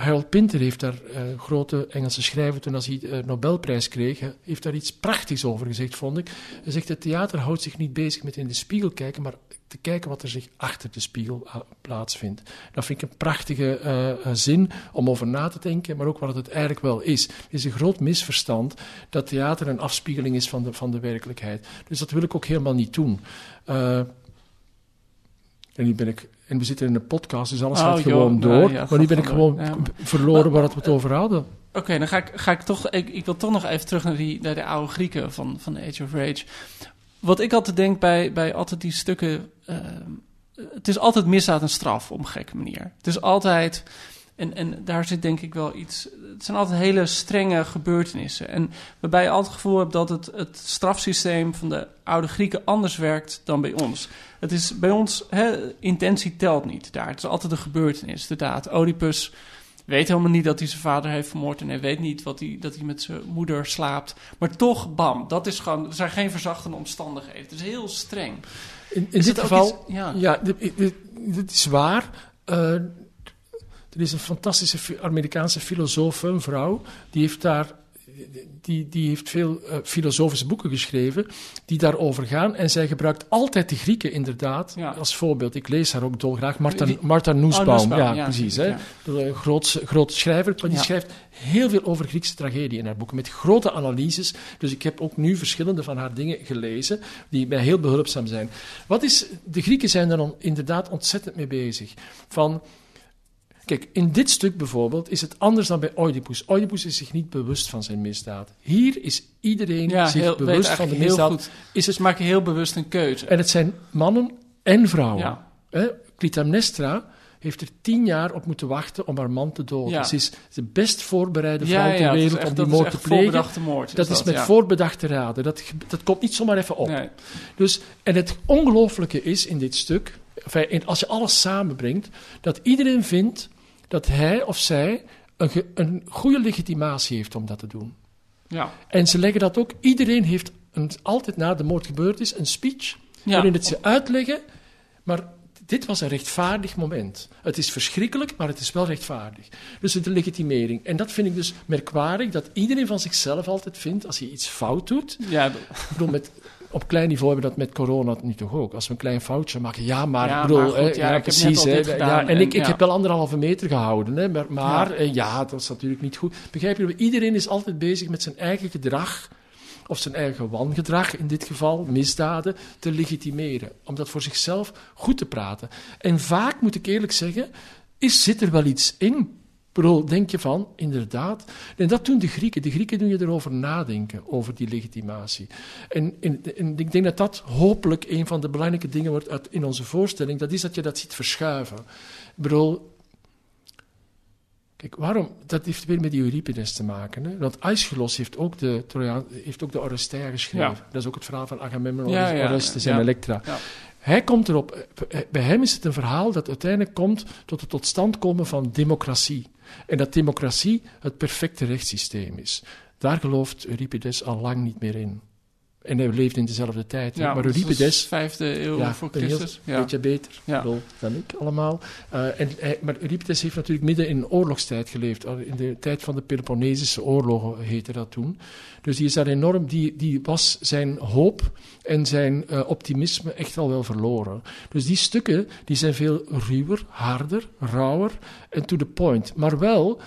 Speaker 2: Harold Pinter heeft daar, eh grote Engelse schrijver, toen als hij de Nobelprijs kreeg, heeft daar iets prachtigs over gezegd, vond ik. Hij zegt, het theater houdt zich niet bezig met in de spiegel kijken, maar te kijken wat er zich achter de spiegel ah, plaatsvindt. Dat vind ik een prachtige eh, eh, zin om over na te denken, maar ook wat het eigenlijk wel is. Het is een groot misverstand dat theater een afspiegeling is van de, van de werkelijkheid. Dus dat wil ik ook helemaal niet doen. Eh, en nu ben ik... En we zitten in een podcast, dus alles
Speaker 1: Oh,
Speaker 2: gaat
Speaker 1: joh,
Speaker 2: gewoon
Speaker 1: nou,
Speaker 2: door.
Speaker 1: ja,
Speaker 2: maar nu ben ik
Speaker 1: gewoon. Ja.
Speaker 2: verloren waar we het over hadden.
Speaker 1: Oké, dan ga ik, ga ik toch... Ik, ik wil toch nog even terug naar, die, naar de oude Grieken van, van Age of Rage. Wat ik altijd denk bij, bij altijd die stukken... ehm, het is altijd misdaad en straf op een gekke manier. Het is altijd... En, en daar zit denk ik wel iets. Het zijn altijd hele strenge gebeurtenissen. En waarbij je altijd het gevoel hebt dat het, het strafsysteem van de oude Grieken anders werkt dan bij ons. Het is bij ons, hè, intentie telt niet daar. Het is altijd een gebeurtenis, de daad. Oedipus weet helemaal niet dat hij zijn vader heeft vermoord. En hij weet niet wat hij, dat hij met zijn moeder slaapt. Maar toch, bam, dat is gewoon. Er zijn geen verzachtende omstandigheden. Het is heel streng.
Speaker 2: In, in
Speaker 1: Is
Speaker 2: dit geval,
Speaker 1: iets- ja.
Speaker 2: ja, dit, dit- dit is waar. Eh, er is een fantastische Amerikaanse filosoof, een vrouw, die heeft daar. Die, die heeft veel eh, filosofische boeken geschreven die daarover gaan. En zij gebruikt altijd de Grieken inderdaad
Speaker 1: Ja.
Speaker 2: als voorbeeld. Ik lees haar ook dolgraag. Martha, Martha Nussbaum.
Speaker 1: Oh, Nussbaum,
Speaker 2: ja,
Speaker 1: ja,
Speaker 2: precies. Hè. Een groot, groot schrijver, maar die schrijft heel veel over Griekse tragedie in haar boeken, met grote analyses. Dus ik heb ook nu verschillende van haar dingen gelezen, die mij heel behulpzaam zijn. Wat is, de Grieken zijn er on- inderdaad ontzettend mee bezig. Van, kijk, in dit stuk bijvoorbeeld is het anders dan bij Oedipus. Oedipus is zich niet bewust van zijn misdaad. Hier is iedereen
Speaker 1: Ja,
Speaker 2: zich
Speaker 1: heel,
Speaker 2: bewust van de misdaad.
Speaker 1: goed.
Speaker 2: Is
Speaker 1: maken heel bewust een keuze.
Speaker 2: en het zijn mannen en vrouwen.
Speaker 1: Ja.
Speaker 2: Hè, Clytemnestra heeft er tien jaar op moeten wachten om haar man te doden.
Speaker 1: Ja.
Speaker 2: Ze is de best voorbereide vrouw
Speaker 1: ja,
Speaker 2: ter
Speaker 1: is
Speaker 2: wereld
Speaker 1: echt-
Speaker 2: om die
Speaker 1: dat is
Speaker 2: moord te plegen.
Speaker 1: voorbedachte moord.
Speaker 2: Dat is met voorbedachte raden. Dat, dat komt niet zomaar even op.
Speaker 1: Nee.
Speaker 2: Dus, en het ongelooflijke is in dit stuk, enfin, als je alles samenbrengt, dat iedereen vindt dat hij of zij een, een goede legitimatie heeft om dat te doen.
Speaker 1: Ja.
Speaker 2: En ze leggen dat ook, iedereen heeft een, altijd na de moord gebeurd is, een speech
Speaker 1: Ja.
Speaker 2: waarin het ze uitleggen, maar dit was een rechtvaardig moment. Het is verschrikkelijk, maar het is wel rechtvaardig. Dus de legitimering. En dat vind ik dus merkwaardig, dat iedereen van zichzelf altijd vindt, als je iets fout doet,
Speaker 1: Ja,
Speaker 2: ik bedoel, met, op klein niveau hebben we dat met corona nu toch ook. Als we een klein foutje maken, ja, maar,
Speaker 1: Ja,
Speaker 2: ik bedoel,
Speaker 1: maar goed,
Speaker 2: hè,
Speaker 1: ja,
Speaker 2: precies. hè, ja, en,
Speaker 1: en
Speaker 2: ik, ik heb wel anderhalve meter gehouden, hè, maar, maar
Speaker 1: Ja.
Speaker 2: eh, ja. dat is natuurlijk niet goed. Begrijp je? Iedereen is altijd bezig met zijn eigen gedrag, of zijn eigen wangedrag in dit geval, misdaden, te legitimeren. Om dat voor zichzelf goed te praten. En vaak, moet ik eerlijk zeggen, is, zit er wel iets in. Bedoel, denk je van, inderdaad. En dat doen de Grieken. De Grieken doen je erover nadenken, over die legitimatie. En, en, en ik denk dat dat hopelijk een van de belangrijke dingen wordt uit, in onze voorstelling. Dat is dat je dat ziet verschuiven. Ik bedoel, Kijk, waarom? Dat heeft weer met die Euripides te maken. Hè? Want Aeschylus heeft ook de, Trojaan, heeft ook de Oresteia geschreven.
Speaker 1: Ja.
Speaker 2: Dat is ook het verhaal van Agamemnon,
Speaker 1: Ja, ja,
Speaker 2: Orestes en Elektra. Hij komt erop, bij hem is het een verhaal dat uiteindelijk komt tot het tot stand komen van democratie. En dat democratie het perfecte rechtssysteem is. Daar gelooft Euripides al lang niet meer in. En hij leeft in dezelfde tijd.
Speaker 1: Ja,
Speaker 2: maar Euripides,
Speaker 1: vijfde eeuw
Speaker 2: ja,
Speaker 1: voor
Speaker 2: een heel
Speaker 1: Christus. Ja.
Speaker 2: beetje beter
Speaker 1: Ja.
Speaker 2: dan ik allemaal. Eh, en, hij- maar Euripides heeft natuurlijk midden in een oorlogstijd geleefd. Al In de tijd van de Peloponnesische oorlogen heette dat toen. Dus die is daar enorm, die, die was zijn hoop en zijn eh, optimisme echt al wel verloren. Dus die stukken die zijn veel ruwer, harder, rauwer en to the point. Maar wel,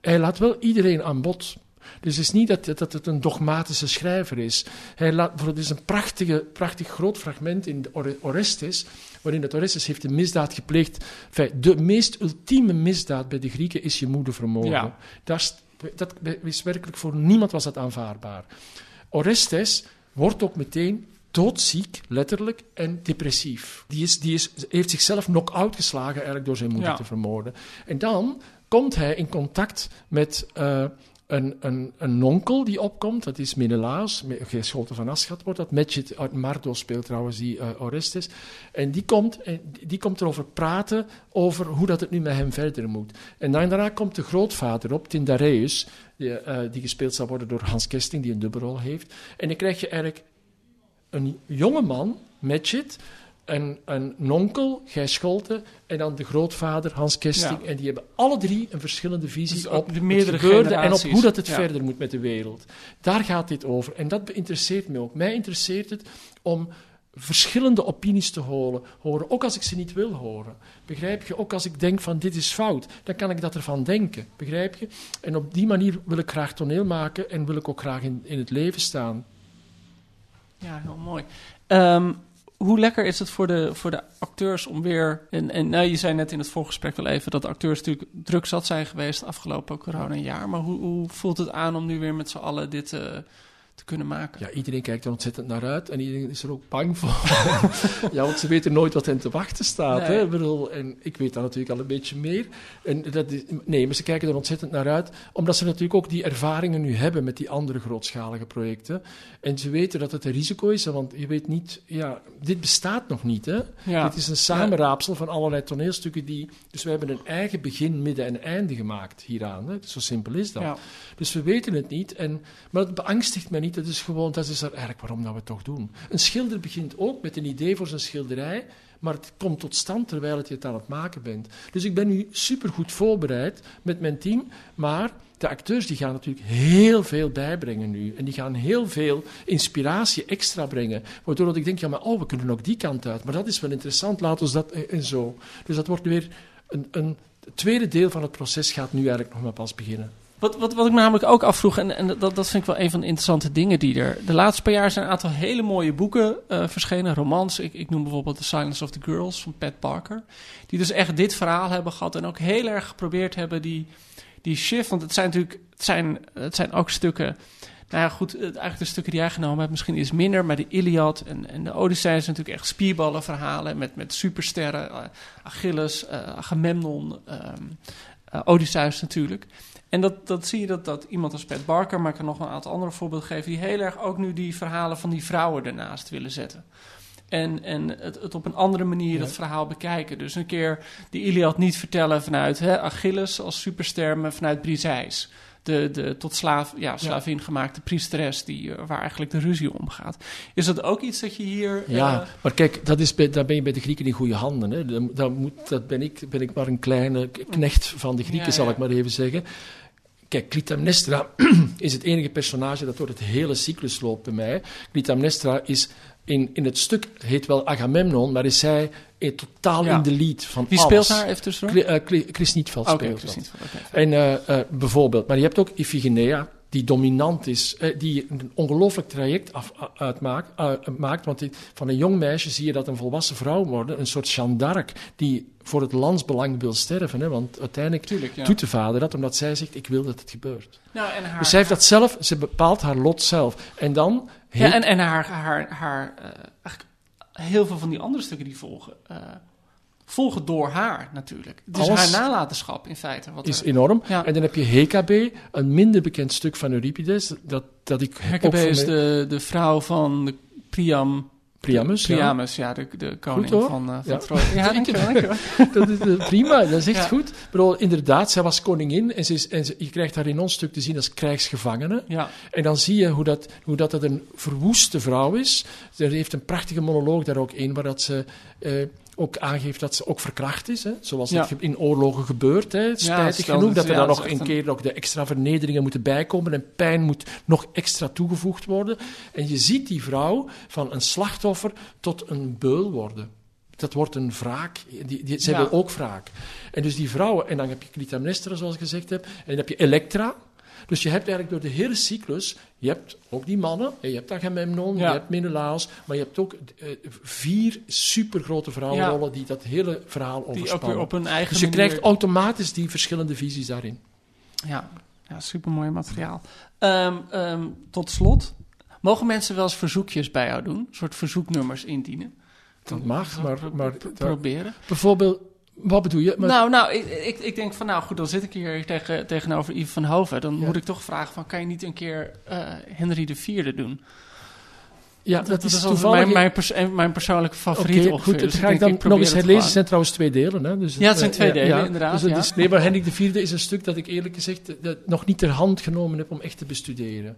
Speaker 2: hij laat wel iedereen aan bod. Dus het is niet dat, dat het een dogmatische schrijver is. Hij laat, er is een prachtige, prachtig groot fragment in de Orestes, waarin het Orestes heeft een misdaad gepleegd. Enfin, de meest ultieme misdaad bij de Grieken is je moeder vermoorden.
Speaker 1: Ja.
Speaker 2: Daar dat is werkelijk voor niemand was dat aanvaardbaar. Orestes wordt ook meteen doodziek, letterlijk, en depressief. Die, is, die is, heeft zichzelf knock-out geslagen eigenlijk door zijn moeder
Speaker 1: Ja.
Speaker 2: te vermoorden. En dan komt hij in contact met eh, een, een, een nonkel die opkomt, dat is Menelaus, Me- Geschoten van Aschat wordt dat. Medjid uit Mardo speelt trouwens die eh, Orestes. En die komt, en die komt erover praten, over hoe dat het nu met hem verder moet. En daarna komt de grootvader op, Tyndareus, die, eh, die gespeeld zal worden door Hans Kesting, die een dubbelrol heeft. En dan krijg je eigenlijk een jonge man, Medjid, een, een nonkel, Gijs Scholte, en dan de grootvader, Hans Kesting.
Speaker 1: Ja.
Speaker 2: En die hebben alle drie een verschillende visie
Speaker 1: Dus
Speaker 2: op
Speaker 1: de meerdere
Speaker 2: het gebeurde en op hoe dat het
Speaker 1: Ja.
Speaker 2: verder moet met de wereld. Daar gaat dit over. En dat interesseert me ook. Mij interesseert het om verschillende opinies te horen, horen, ook als ik ze niet wil horen. Begrijp je? Ook als ik denk van dit is fout, dan kan ik dat ervan denken. Begrijp je? En op die manier wil ik graag toneel maken en wil ik ook graag in, in het leven staan.
Speaker 1: Ja, heel mooi. Ehm, hoe lekker is het voor de, voor de acteurs om weer... En, en nou, je zei net in het voorgesprek wel even dat acteurs natuurlijk druk zat zijn geweest afgelopen corona jaar. Maar hoe, hoe voelt het aan om nu weer met z'n allen dit eh, te kunnen maken.
Speaker 2: Ja, iedereen kijkt er ontzettend naar uit en iedereen is er ook bang voor. ja, want ze weten nooit wat hen te wachten staat.
Speaker 1: Nee.
Speaker 2: Hè? Ik bedoel, en ik weet dat natuurlijk al een beetje meer. En dat is, nee, maar ze kijken er ontzettend naar uit, omdat ze natuurlijk ook die ervaringen nu hebben met die andere grootschalige projecten. En ze weten dat het een risico is, want je weet niet, ja, dit bestaat nog niet. Hè?
Speaker 1: Ja.
Speaker 2: Dit is een samenraapsel van allerlei toneelstukken die. Dus we hebben een eigen begin, midden en einde gemaakt hieraan. Hè? Zo simpel is dat.
Speaker 1: Ja.
Speaker 2: Dus we weten het niet. En, maar het beangstigt mij niet. Het is gewoon, dat is er eigenlijk waarom dat we het toch doen. Een schilder begint ook met een idee voor zijn schilderij. Maar het komt tot stand terwijl je het aan het maken bent. Dus ik ben nu supergoed voorbereid met mijn team. Maar de acteurs die gaan natuurlijk heel veel bijbrengen nu. En die gaan heel veel inspiratie extra brengen. Waardoor dat ik denk, ja, maar oh, we kunnen ook die kant uit. Maar dat is wel interessant, laten we dat eh, en zo. Dus dat wordt weer een, een tweede deel van het proces gaat nu eigenlijk nog maar pas beginnen.
Speaker 1: Wat, wat, wat ik me namelijk ook afvroeg, en, en dat, dat vind ik wel een van de interessante dingen die er... De laatste paar jaar zijn een aantal hele mooie boeken eh, verschenen, romans. Ik, ik noem bijvoorbeeld The Silence of the Girls van Pat Parker. Die dus echt dit verhaal hebben gehad en ook heel erg geprobeerd hebben die, die shift... Want het zijn natuurlijk het zijn, het zijn ook stukken... Nou ja, goed, eigenlijk de stukken die jij genomen hebt misschien iets minder... maar de Iliad en, en de Odyssee zijn natuurlijk echt spierballenverhalen... met, met supersterren, eh, Achilles, eh, Agamemnon, eh, Odysseus natuurlijk... En dat, dat zie je dat, dat iemand als Pat Barker, maar ik kan nog een aantal andere voorbeelden geven, die heel erg ook nu die verhalen van die vrouwen ernaast willen zetten. En, en het, het op een andere manier
Speaker 2: Ja.
Speaker 1: dat verhaal bekijken. Dus een keer die Iliad niet vertellen vanuit hè, Achilles als superster, maar vanuit Briseis. De, de tot slaaf, ja, slavin gemaakte priesteres die, eh, waar eigenlijk de ruzie om gaat. Is dat ook iets dat je hier...
Speaker 2: Ja,
Speaker 1: eh,
Speaker 2: maar kijk, dat is bij, daar ben je bij de Grieken in goede handen. Hè. Dan, dan moet, dat ben ik, ben ik maar een kleine knecht van de Grieken,
Speaker 1: Ja,
Speaker 2: zal
Speaker 1: ja.
Speaker 2: ik maar even zeggen. Kijk, Clytemnestra is het enige personage dat door het hele cyclus loopt bij mij. Clytemnestra is in, in het stuk, heet wel Agamemnon, maar is zij eh, totaal
Speaker 1: Ja.
Speaker 2: in de lead van
Speaker 1: wie
Speaker 2: alles.
Speaker 1: speelt daar even tussendoor?
Speaker 2: Chri- eh, Chri- Chris Nietveld speelt
Speaker 1: wist niet van- oké.
Speaker 2: En eh, eh, bijvoorbeeld, maar je hebt ook Iphigenia, die dominant is, eh, die een ongelooflijk traject af, uitmaakt, eh, maakt. Want van een jong meisje zie je dat een volwassen vrouw worden, een soort Jeanne d'Arc, die voor het landsbelang wil sterven. Hè, want uiteindelijk
Speaker 1: Tuurlijk, ja.
Speaker 2: doet de vader dat, omdat zij zegt, ik wil dat het gebeurt.
Speaker 1: Nou, en haar,
Speaker 2: Dus zij heeft dat zelf, ze bepaalt haar lot zelf. En dan...
Speaker 1: Ja, en, en haar, haar, haar eigenlijk heel veel van die andere stukken die volgen, volgen door haar natuurlijk. Is
Speaker 2: Alles-
Speaker 1: haar nalatenschap in feite. Wat
Speaker 2: is
Speaker 1: er,
Speaker 2: enorm.
Speaker 1: Ja.
Speaker 2: En dan heb je Hekabe, een minder bekend stuk van Euripides, dat, dat ik voor
Speaker 1: is de, de vrouw van de Priam,
Speaker 2: Priamus.
Speaker 1: Priamus, ja, de, de koning van, eh van
Speaker 2: Ja.
Speaker 1: Troje. Ja, dankjewel, dankjewel.
Speaker 2: Dat is eh, prima, dat is echt
Speaker 1: Ja.
Speaker 2: goed. Inderdaad, zij was koningin en, ze is, en ze- je krijgt haar in ons stuk te zien als krijgsgevangene.
Speaker 1: Ja,
Speaker 2: En dan zie je hoe dat, hoe dat het een verwoeste vrouw is. Ze heeft een prachtige monoloog daar ook in, waar dat ze eh, ook aangeeft dat ze ook verkracht is. Hè? Zoals
Speaker 1: Ja.
Speaker 2: ge- in oorlogen gebeurt. Hè? Spijtig genoeg
Speaker 1: dat-
Speaker 2: dat er
Speaker 1: ja,
Speaker 2: dan
Speaker 1: dat
Speaker 2: nog een keer ook de extra vernederingen moeten bijkomen en pijn moet nog extra toegevoegd worden. En je ziet die vrouw van een slachtoffer tot een beul worden. Dat wordt een wraak. Die, die,
Speaker 1: Ja.
Speaker 2: wil ook wraak. En dus die vrouwen, en dan heb je Clytemnestra, zoals ik gezegd heb, en dan heb je Elektra. Dus je hebt eigenlijk door de hele cyclus, je hebt ook die mannen, en je hebt Agamemnon,
Speaker 1: Ja.
Speaker 2: je hebt Menelaos, maar je hebt ook eh, vier supergrote vrouwenrollen die dat hele verhaal overspannen.
Speaker 1: op
Speaker 2: dus je
Speaker 1: manier...
Speaker 2: krijgt automatisch die verschillende visies daarin.
Speaker 1: Ja, ja supermooi materiaal. Ehm, ehm, tot slot, mogen mensen wel eens verzoekjes bij jou doen? Een soort verzoeknummers indienen?
Speaker 2: Dat mag, maar, maar
Speaker 1: proberen.
Speaker 2: bijvoorbeeld, wat bedoel je? Maar,
Speaker 1: Nou, nou ik, ik, ik denk van, nou goed, dan zit ik hier tegen, tegenover Yves van Hoven. Dan
Speaker 2: Ja.
Speaker 1: moet ik toch vragen van, kan je niet een keer eh, Henry IV doen?
Speaker 2: ja, dat, is toevallig...
Speaker 1: mijn, mijn, pers- mijn persoonlijke favoriet ongeveer.
Speaker 2: goed,
Speaker 1: Dus
Speaker 2: ga ik dan nog eens
Speaker 1: het
Speaker 2: herlezen. Het zijn trouwens twee delen. Hè? Dus,
Speaker 1: Ja, het zijn
Speaker 2: eh,
Speaker 1: twee delen, inderdaad,
Speaker 2: Dus
Speaker 1: ja.
Speaker 2: is, nee, maar Hendrik IV is een stuk dat ik eerlijk gezegd eh, dat nog niet ter hand genomen heb om echt te bestuderen.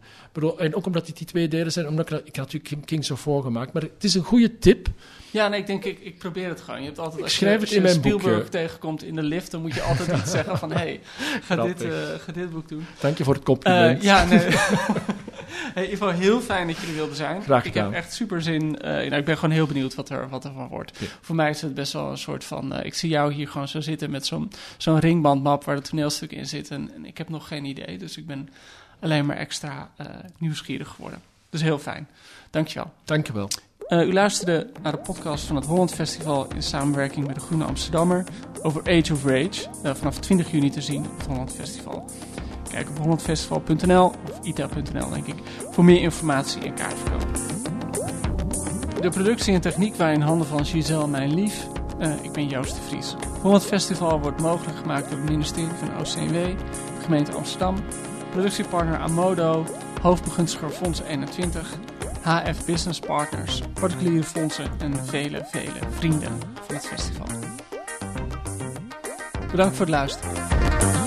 Speaker 2: En ook omdat het die twee delen zijn, omdat ik, ik had natuurlijk Kings of voorgemaakt. Maar het is een goede tip.
Speaker 1: Ja, nee, ik denk, ik, ik probeer het gewoon. Je hebt altijd, als je,
Speaker 2: het
Speaker 1: als je
Speaker 2: mijn
Speaker 1: Spielberg
Speaker 2: boekje.
Speaker 1: tegenkomt in de lift, dan moet je altijd iets zeggen van, hé, hey, ga, dit, eh, ga dit boek doen.
Speaker 2: Dank je voor het compliment.
Speaker 1: Eh, ja, nee. hey, Ivo, heel fijn dat jullie wilden zijn.
Speaker 2: Graag
Speaker 1: Ik heb
Speaker 2: gedaan.
Speaker 1: echt super zin. eh, nou, ik ben gewoon heel benieuwd wat er, wat er van wordt.
Speaker 2: Ja.
Speaker 1: Voor mij is het best wel een soort van. ik zie jou hier gewoon zo zitten met zo'n zo'n ringbandmap waar de toneelstuk in zit. En, en ik heb nog geen idee. Dus ik ben alleen maar extra nieuwsgierig geworden. Dus heel fijn. Dankjewel.
Speaker 2: Dank
Speaker 1: Eh, u luisterde naar de podcast van het Holland Festival in samenwerking met de Groene Amsterdammer over Age of Rage. eh, vanaf 20 juni te zien op het Holland Festival. Kijk op hollandfestival.nl of ita.nl denk ik voor meer informatie en kaartverkoop. De productie en techniek waren in handen van Giselle Mijn Lief. Uh, ik ben Joost de Vries. Holland Festival wordt mogelijk gemaakt door het ministerie van OCW, de gemeente Amsterdam, productiepartner Amodo, hoofdbegunstiger Fonds 21, HF Business Partners, particuliere fondsen en vele, vele vrienden van het festival. Bedankt voor het luisteren.